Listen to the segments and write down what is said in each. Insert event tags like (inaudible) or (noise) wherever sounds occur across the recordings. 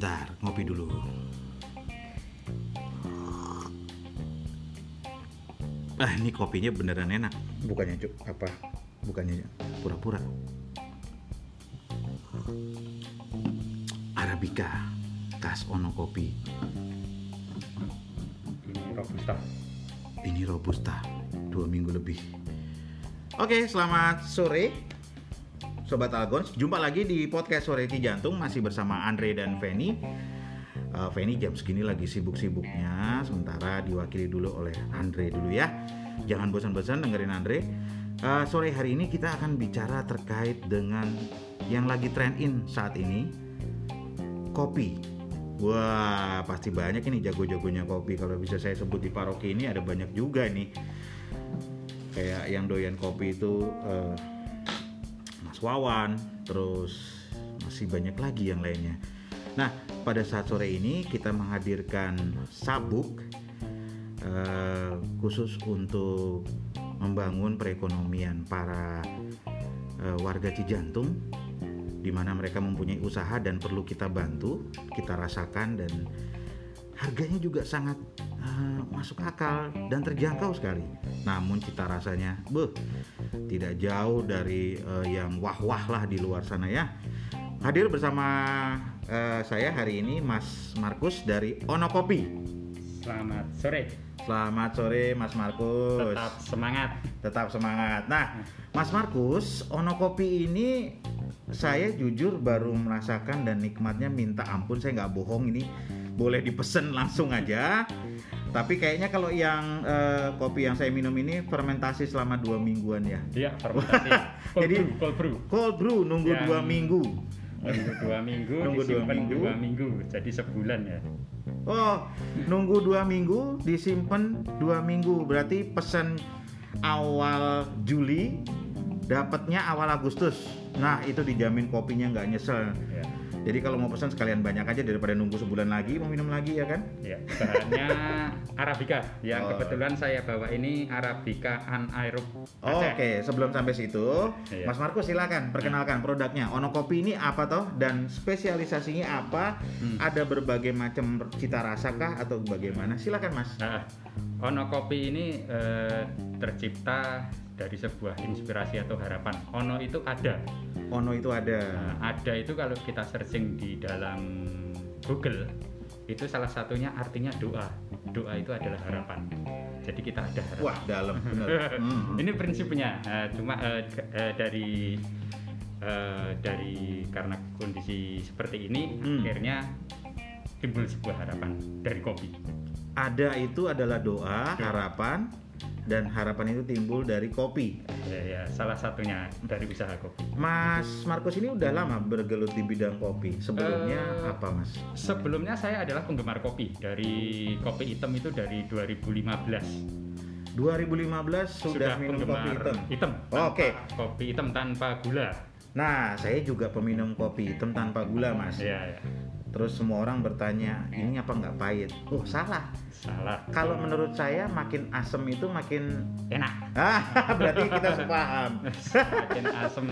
Sebentar, ngopi dulu. Ah, ini kopinya beneran enak. Bukannya cuk apa? Bukannya pura-pura. Arabica, khas Ono Kopi. Ini robusta. Ini robusta, dua minggu lebih. Oke, selamat sore, Sobat Algons. Jumpa lagi di podcast Sore Ti Jantung masih bersama Andre dan Feni. Uh, Feni jam segini lagi sibuk-sibuknya, sementara diwakili dulu oleh Andre dulu ya. Jangan bosan-bosan dengerin Andre. Uh, sore hari ini kita akan bicara terkait dengan yang lagi trend in saat ini, kopi. Wah, pasti banyak ini jago-jagonya kopi. Kalau bisa saya sebut di paroki ini ada banyak juga nih. Kayak yang doyan kopi itu uh, Mas Wawan, terus masih banyak lagi yang lainnya. Nah, pada saat sore ini kita menghadirkan sabuk uh, khusus untuk membangun perekonomian para uh, warga Cijantung di mana mereka mempunyai usaha dan perlu kita bantu, kita rasakan dan harganya juga sangat uh, masuk akal dan terjangkau sekali. Namun cita rasanya, beh, tidak jauh dari uh, yang wah-wah lah di luar sana ya. Hadir bersama uh, saya hari ini Mas Markus dari Ono Kopi. Selamat sore. Selamat sore Mas Markus. Tetap semangat. Tetap semangat. Nah, Mas Markus, Ono Kopi ini saya jujur baru merasakan dan nikmatnya minta ampun saya nggak bohong ini boleh dipesen langsung aja tapi kayaknya kalau yang uh, kopi yang saya minum ini fermentasi selama dua mingguan ya Iya, fermentasi. (laughs) Cold Jadi- brew, cold brew. cold brew nunggu Yang- dua minggu Nunggu dua minggu, (laughs) Nunggu dua minggu. dua minggu, jadi sebulan ya. oh nunggu dua minggu disimpan dua minggu berarti pesan awal Juli dapatnya awal Agustus nah itu dijamin kopinya nggak nyesel Ya, Jadi kalau mau pesan sekalian banyak aja daripada nunggu sebulan lagi mau minum lagi ya kan? ya. Bahannya Arabica. Yang Oh. kebetulan saya bawa ini Arabica anaerob Oh. Oke, sebelum sampai situ, Iya. Mas Markus silakan perkenalkan produknya. Ono Kopi ini apa toh dan spesialisasinya apa? Hmm. Ada berbagai macam cita rasa kah atau bagaimana? Silakan Mas. Nah, Ono Kopi ini eh, tercipta dari sebuah inspirasi atau harapan. Ono itu ada. Ono itu ada. Nah, ada itu kalau kita searching di dalam Google itu salah satunya artinya doa. Doa itu adalah harapan. Jadi kita ada harapan. Wah, dalam bener. (laughs) Hmm. Ini prinsipnya. Eh, cuma ke- eh, dari eh, dari karena kondisi seperti ini Hmm. akhirnya timbul sebuah harapan dari kopi. Ada itu adalah doa, harapan dan harapan itu timbul dari kopi. Ya, ya, salah satunya dari usaha kopi. Mas Markus ini udah lama bergelut di bidang kopi. Sebelumnya Eh, apa, Mas? Sebelumnya saya adalah penggemar kopi dari kopi hitam itu dari 2015. 2015 sudah, minum kopi hitam. hitam Oh, Oke. tanpa- Kopi hitam tanpa gula. Nah, saya juga peminum kopi hitam tanpa gula, Mas. Ya, ya. Terus semua orang bertanya, ini apa nggak pahit? Oh, salah. Salah. Kalau menurut saya makin asem itu makin enak. ah (laughs) berarti kita sepaham. Makin asam.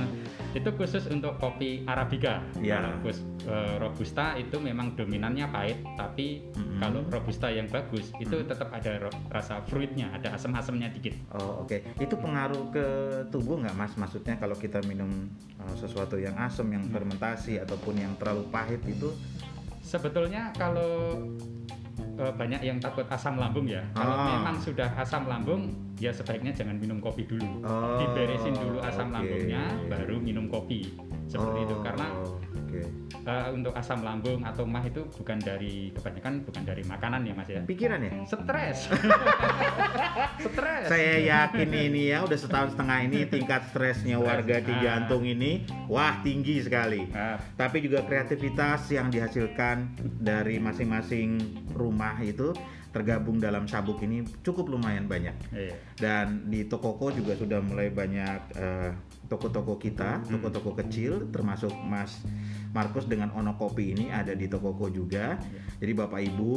Itu khusus untuk kopi arabica. Ya. Kalau eh, robusta itu memang dominannya pahit, tapi Mm-mm. kalau robusta yang bagus itu tetap ada rasa fruitnya, ada asam-asamnya dikit. Oh, oke. Itu pengaruh ke tubuh nggak, Mas? Maksudnya kalau kita minum uh, sesuatu yang asam, yang fermentasi ataupun yang terlalu pahit itu Sebetulnya kalau eh, banyak yang takut asam lambung ya. Kalau Ah. memang sudah asam lambung, ya sebaiknya jangan minum kopi dulu. Oh, Diberesin dulu asam oke. lambungnya, baru minum kopi. Seperti itu Oh, karena oke. eh, untuk asam lambung atau mah itu bukan dari kebanyakan bukan dari makanan ya Mas ya. Pikiran ya? Stres. (laughs) Stres. Saya yakin ini ya udah setahun setengah ini tingkat stresnya warga di Ah. jantung ini wah tinggi sekali. Nah, Tapi juga kreativitas yang dihasilkan dari masing-masing rumah itu tergabung dalam sabuk ini cukup lumayan banyak. iya. Dan di toko-toko juga sudah mulai banyak eh, toko-toko kita, toko-toko kecil termasuk Mas Markus dengan Ono Kopi ini ada di Tokoko juga. Iya. Jadi Bapak Ibu,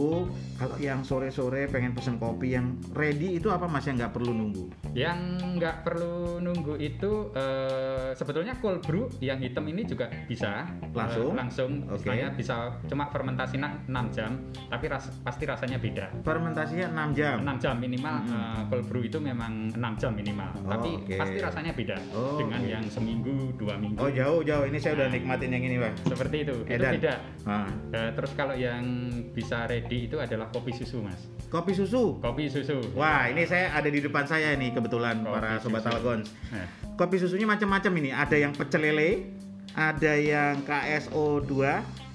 kalau yang sore-sore pengen pesen kopi yang ready itu apa Mas yang nggak perlu nunggu? Yang nggak perlu nunggu itu eh, sebetulnya cold brew yang hitam ini juga bisa Langsung? Eh, langsung. Oke. Istilahnya bisa cuma fermentasi na- 6 jam, tapi ras- pasti rasanya beda. Fermentasinya 6 jam. 6 jam minimal Mm-mm. eh, cold brew itu memang 6 jam minimal, Oh, tapi oke. pasti rasanya beda Oh, dengan oke. yang seminggu dua minggu. Oh jauh-jauh, ini saya udah nikmatin yang ini Pak. Seperti itu, Edan. itu beda. Ah. Eh, terus kalau yang bisa ready itu adalah kopi susu mas, Kopi susu. kopi susu. Wah, ini saya ada di depan saya nih kebetulan Kopi para sobat susu. Algons. Nah, Kopi susunya macam-macam ini. Ada yang pecel lele, ada yang KSO2,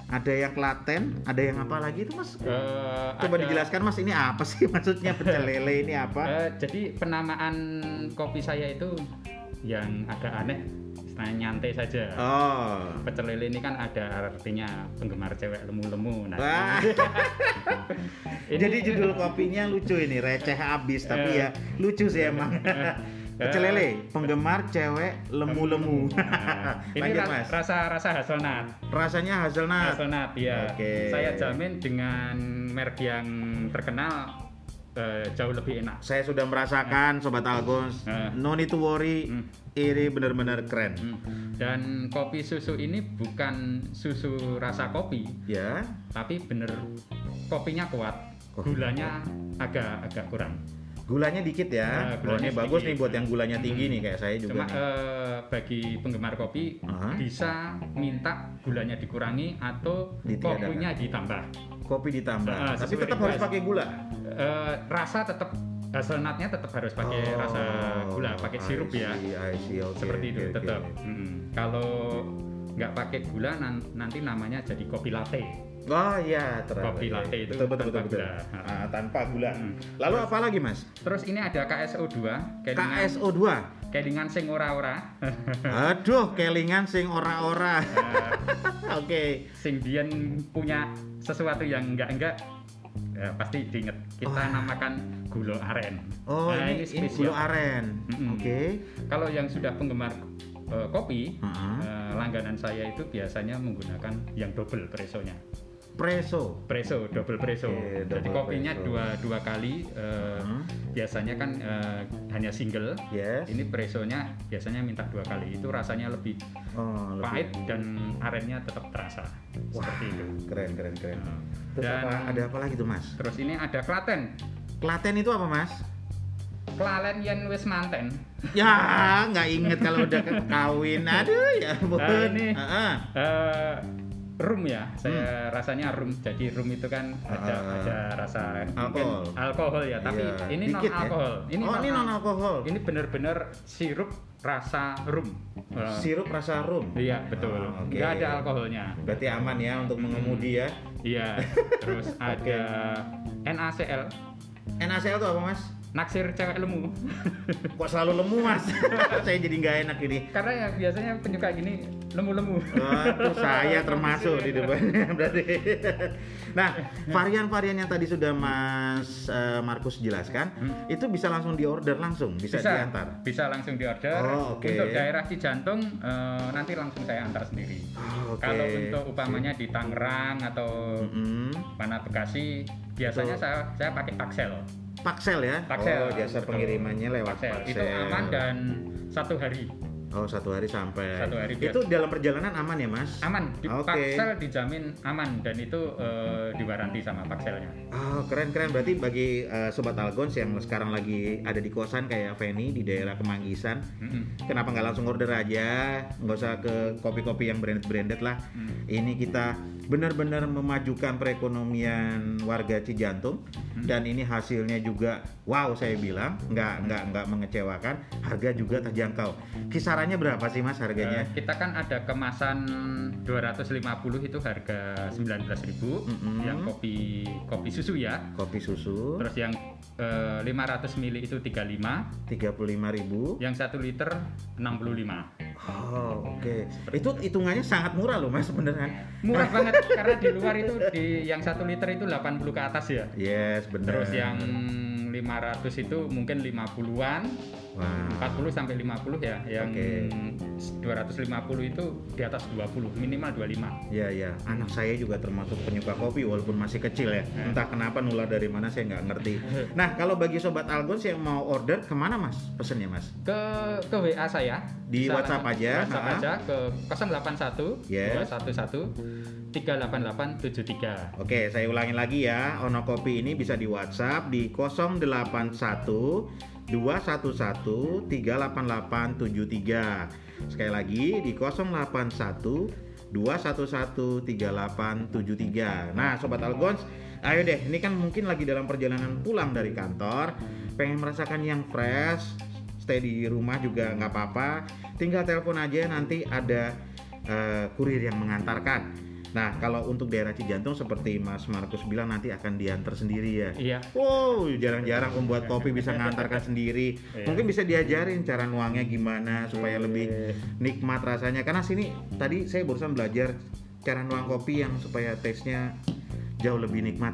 ada yang klaten, ada yang apa lagi itu Mas? eh, Coba ada- dijelaskan Mas ini apa sih (laughs) maksudnya pecel lele ini apa? Eh, jadi penamaan kopi saya itu yang agak aneh, istilahnya nyantai saja. Oh. Pecel lele ini kan ada artinya penggemar cewek lemu-lemu. Nah, Wah. (laughs) ini- Jadi judul kopinya lucu ini, receh abis tapi Eh. ya lucu sih emang. (laughs) Pecel lele, penggemar cewek lemu-lemu. (laughs) Nah, ini Lanjut Mas. rasa rasa hazelnut. Rasanya hazelnut. Hazelnut ya. Oke. Saya jamin dengan merek yang terkenal eh, jauh lebih enak. Saya sudah merasakan sobat Algons. Eh. No need to worry. Hmm. Ini benar-benar keren. Hmm. Dan kopi susu ini bukan susu rasa kopi, Ya. tapi bener kopinya kuat, gulanya agak agak kurang. Gulanya dikit ya. Oh, ini gulanya bagus sedikit. nih buat yang gulanya tinggi nih kayak saya juga. Cuma nih. eh, bagi penggemar kopi Aha. bisa minta gulanya dikurangi atau Ditiadakan. kopinya ditambah. Kopi ditambah. Ah, Tapi tetap harus pakai gula. Eh, rasa tetap hazelnutnya tetap harus pakai Oh, rasa gula, pakai sirup ya. see. Oke, Seperti itu tetap. Mm. Kalau nggak pakai gula nan- nanti namanya jadi kopi latte. Oh iya, terang. Kopi latte itu betul betul betul. tanpa betul. gula. Ah, tanpa gula. Hmm. Lalu apa lagi, Mas? Terus ini ada KSO2, kelingan, KSO2. Kelingan sing ora-ora. Aduh, kelingan sing ora-ora. Eh, (laughs) Oke. sing biyen punya sesuatu yang enggak-enggak ya, pasti diinget. Kita Wah. namakan gula aren. Oh, Nah, ini ini spesial. gula aren. Mm-mm. Oke. Kalau yang sudah penggemar eh, kopi, Heeh. eh, langganan saya itu biasanya menggunakan yang double presonya. Preso. Preso, double preso. Jadi double kopinya preso. dua dua kali. eh, Hmm. Biasanya kan eh, hanya single. Yes. Ini presonya biasanya minta dua kali. Itu rasanya lebih Oh, lebih- pahit dan arennya tetap terasa. Seperti itu. Keren, keren, keren. Nah, Terus dan- apa, ada apa lagi tuh, Mas? Terus ini ada Klaten. Klaten itu apa, Mas? Klalen yen wis manten. Ya, nggak inget kalau udah kawin. Aduh, ya ampun. Nah, ini- Heeh. Eh, rum ya, saya rasanya rum. Jadi rum itu kan ada Hmm. Ah. ada rasa Alkohol. alkohol ya, tapi Iya, ini non dikit ya. alkohol. Ini oh, ini non alkohol. Ini benar-benar sirup rasa rum. Eh, Sirup rasa rum. Iya betul. Ah, oke. Nggak ada alkoholnya. Berarti aman ya untuk mengemudi ya. Iya. Terus (laughs) ada NaCl, NaCl itu apa, Mas? naksir cewek lemu. Kok selalu lemu, Mas? (laughs) Saya jadi nggak enak ini. Karena ya biasanya penyuka gini lemu-lemu. Waduh, saya termasuk di depannya (laughs) berarti. Nah, varian-varian yang tadi sudah Mas eh, Markus jelaskan, Hmm. itu bisa langsung diorder langsung, bisa, diantar. bisa langsung diorder. Oh, oke. Untuk daerah Cijantung eh, nanti langsung saya antar sendiri. Oh, oke. Kalau untuk umpamanya di Tangerang atau Mm-mm. mana Bekasi, biasanya Itu- saya saya pakai Paksel. Paksel ya? Paksel. Oh, jasa pengirimannya lewat Paksel. Paksel. Itu aman dan satu hari Oh, satu hari sampai. Satu hari Itu dalam perjalanan aman ya, Mas? aman. Di Oke. Paksel dijamin aman dan itu eh, diwaranti sama Pakselnya. Oh, keren-keren. Berarti bagi eh, Sobat Algons yang sekarang lagi ada di kosan kayak Feni di daerah Kemanggisan, Mm-mm. kenapa nggak langsung order aja? Nggak usah ke kopi-kopi yang branded-branded lah. Mm. Ini kita benar-benar memajukan perekonomian warga Cijantung dan ini hasilnya juga wow saya bilang nggak nggak nggak mengecewakan harga juga terjangkau kisarannya berapa sih mas harganya Eh, kita kan ada kemasan 250 itu harga 19.000 Mm-mm. yang kopi kopi susu ya. kopi susu Terus yang eh, 500 ml itu 35, 35.000 yang 1 liter 65. oh oke itu hitungannya sangat murah loh mas beneran Murah banget karena di luar itu di yang 1 liter itu 80 ke atas ya. yes bener Terus yang 500 itu mungkin 50-an. wah 40 sampai 50 ya. Yang Oke. 250 itu di atas 20, minimal 25. Ya ya, anak saya juga termasuk penyuka kopi walaupun masih kecil ya. Hmm. Entah kenapa nular dari mana saya nggak ngerti. (laughs) Nah kalau bagi sobat Algons yang mau order ke mana mas? Pesennya mas? Ke ke WA saya Di Bisa WhatsApp aja, WhatsApp ha? aja ke 081 Yes. 211 38873. Oke, saya ulangin lagi ya. Ono Kopi ini bisa di WhatsApp di 081 211 38873. Sekali lagi di 081 211 3873. Nah, sobat Algons, ayo deh, ini kan mungkin lagi dalam perjalanan pulang dari kantor, pengen merasakan yang fresh, stay di rumah juga nggak apa-apa. Tinggal telepon aja nanti ada eh, kurir yang mengantarkan. Nah, kalau untuk daerah Cijantung seperti Mas Markus bilang nanti akan diantar sendiri ya. Iya. Wow, jarang-jarang pembuat kopi bisa mengantarkan sendiri. Iya. Mungkin bisa diajarin cara nuangnya gimana supaya lebih nikmat rasanya. Karena sini tadi saya barusan belajar cara nuang kopi yang supaya taste-nya jauh lebih nikmat.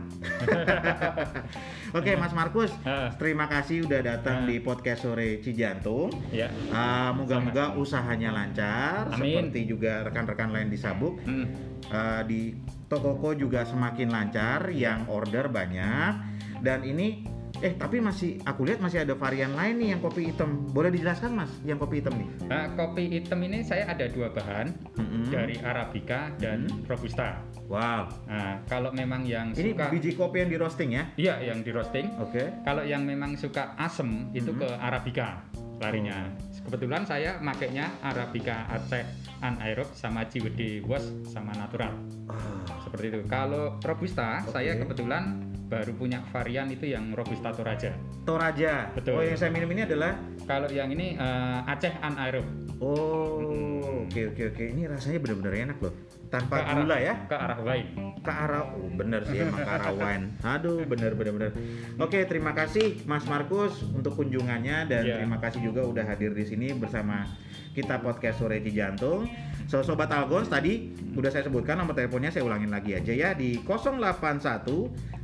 (laughs) Oke, Mas Markus, terima kasih udah datang di podcast sore Cijantung. Ya. Ah, moga-moga usahanya lancar, Amin. seperti juga rekan-rekan lain di Sabuk. Hmm. Uh, di Tokoko juga semakin lancar, yang order banyak. Dan ini, eh tapi masih aku lihat masih ada varian lain nih yang kopi hitam. Boleh dijelaskan mas, yang kopi hitam nih? Nah, kopi hitam ini saya ada dua bahan Mm-mm. dari Arabica dan Robusta. Wow, Nah, kalau memang yang ini suka biji kopi yang di roasting ya? iya yang di roasting. Oke. Kalau yang memang suka asem itu Mhm. ke Arabica larinya. Kebetulan saya makainya Arabica Aceh anaerob sama Ciwede Was sama natural. Ah, Seperti itu. Kalau Robusta Oke. saya kebetulan baru punya varian itu yang Robusta Toraja. Toraja. Betul. Oh yang saya minum ini adalah Kalau yang ini eh, Aceh anaerob. Oh, oke oke oke. Ini rasanya benar-benar enak loh. Tanpa Ke arah- gula ya? Ke arah wine. ke arah oh, bener sih emang ke arah (laughs) wine aduh bener bener bener oke terima kasih Mas Markus untuk kunjungannya dan Iya. terima kasih juga udah hadir di sini bersama kita podcast sore Cijantung so sobat Algons tadi udah saya sebutkan nomor teleponnya saya ulangin lagi aja ya di 081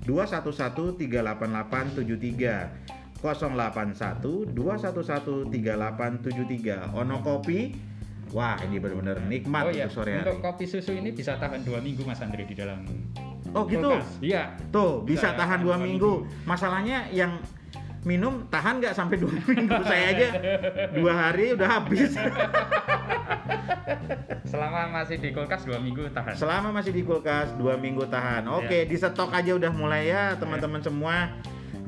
211 38873 081 211 3873 Ono Kopi Wah ini bener-bener nikmat oh iya, untuk sore hari untuk kopi susu ini bisa tahan dua minggu Mas Andre di dalam Oh gitu? kulkas. Iya. Tuh bisa, Bisa tahan dua dua minggu. Masalahnya yang minum tahan nggak sampai dua (laughs) minggu saya aja (laughs) dua hari udah habis. (laughs) Selama masih di kulkas dua minggu tahan. Selama masih di kulkas dua minggu tahan. Oke di stok aja udah mulai ya teman-teman semua.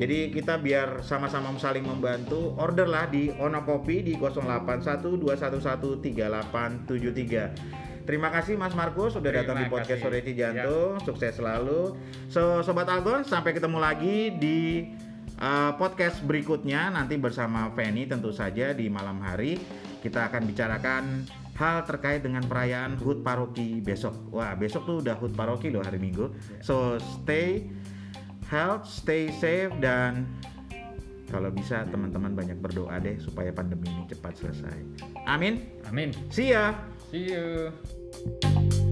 Jadi kita biar sama-sama saling membantu. Order lah di Ono Kopi di 0812113873. Terima kasih Mas Markus sudah datang di podcast kasih. Sore Cijantung. Sukses selalu. So sobat Algon sampai ketemu lagi di uh, podcast berikutnya nanti bersama Feni tentu saja di malam hari kita akan bicarakan hal terkait dengan perayaan HUT Paroki besok. Wah, besok tuh udah HUT Paroki loh hari Minggu. So stay health, stay safe dan kalau bisa teman-teman banyak berdoa deh supaya pandemi ini cepat selesai. Amin. Amin. See ya. See you.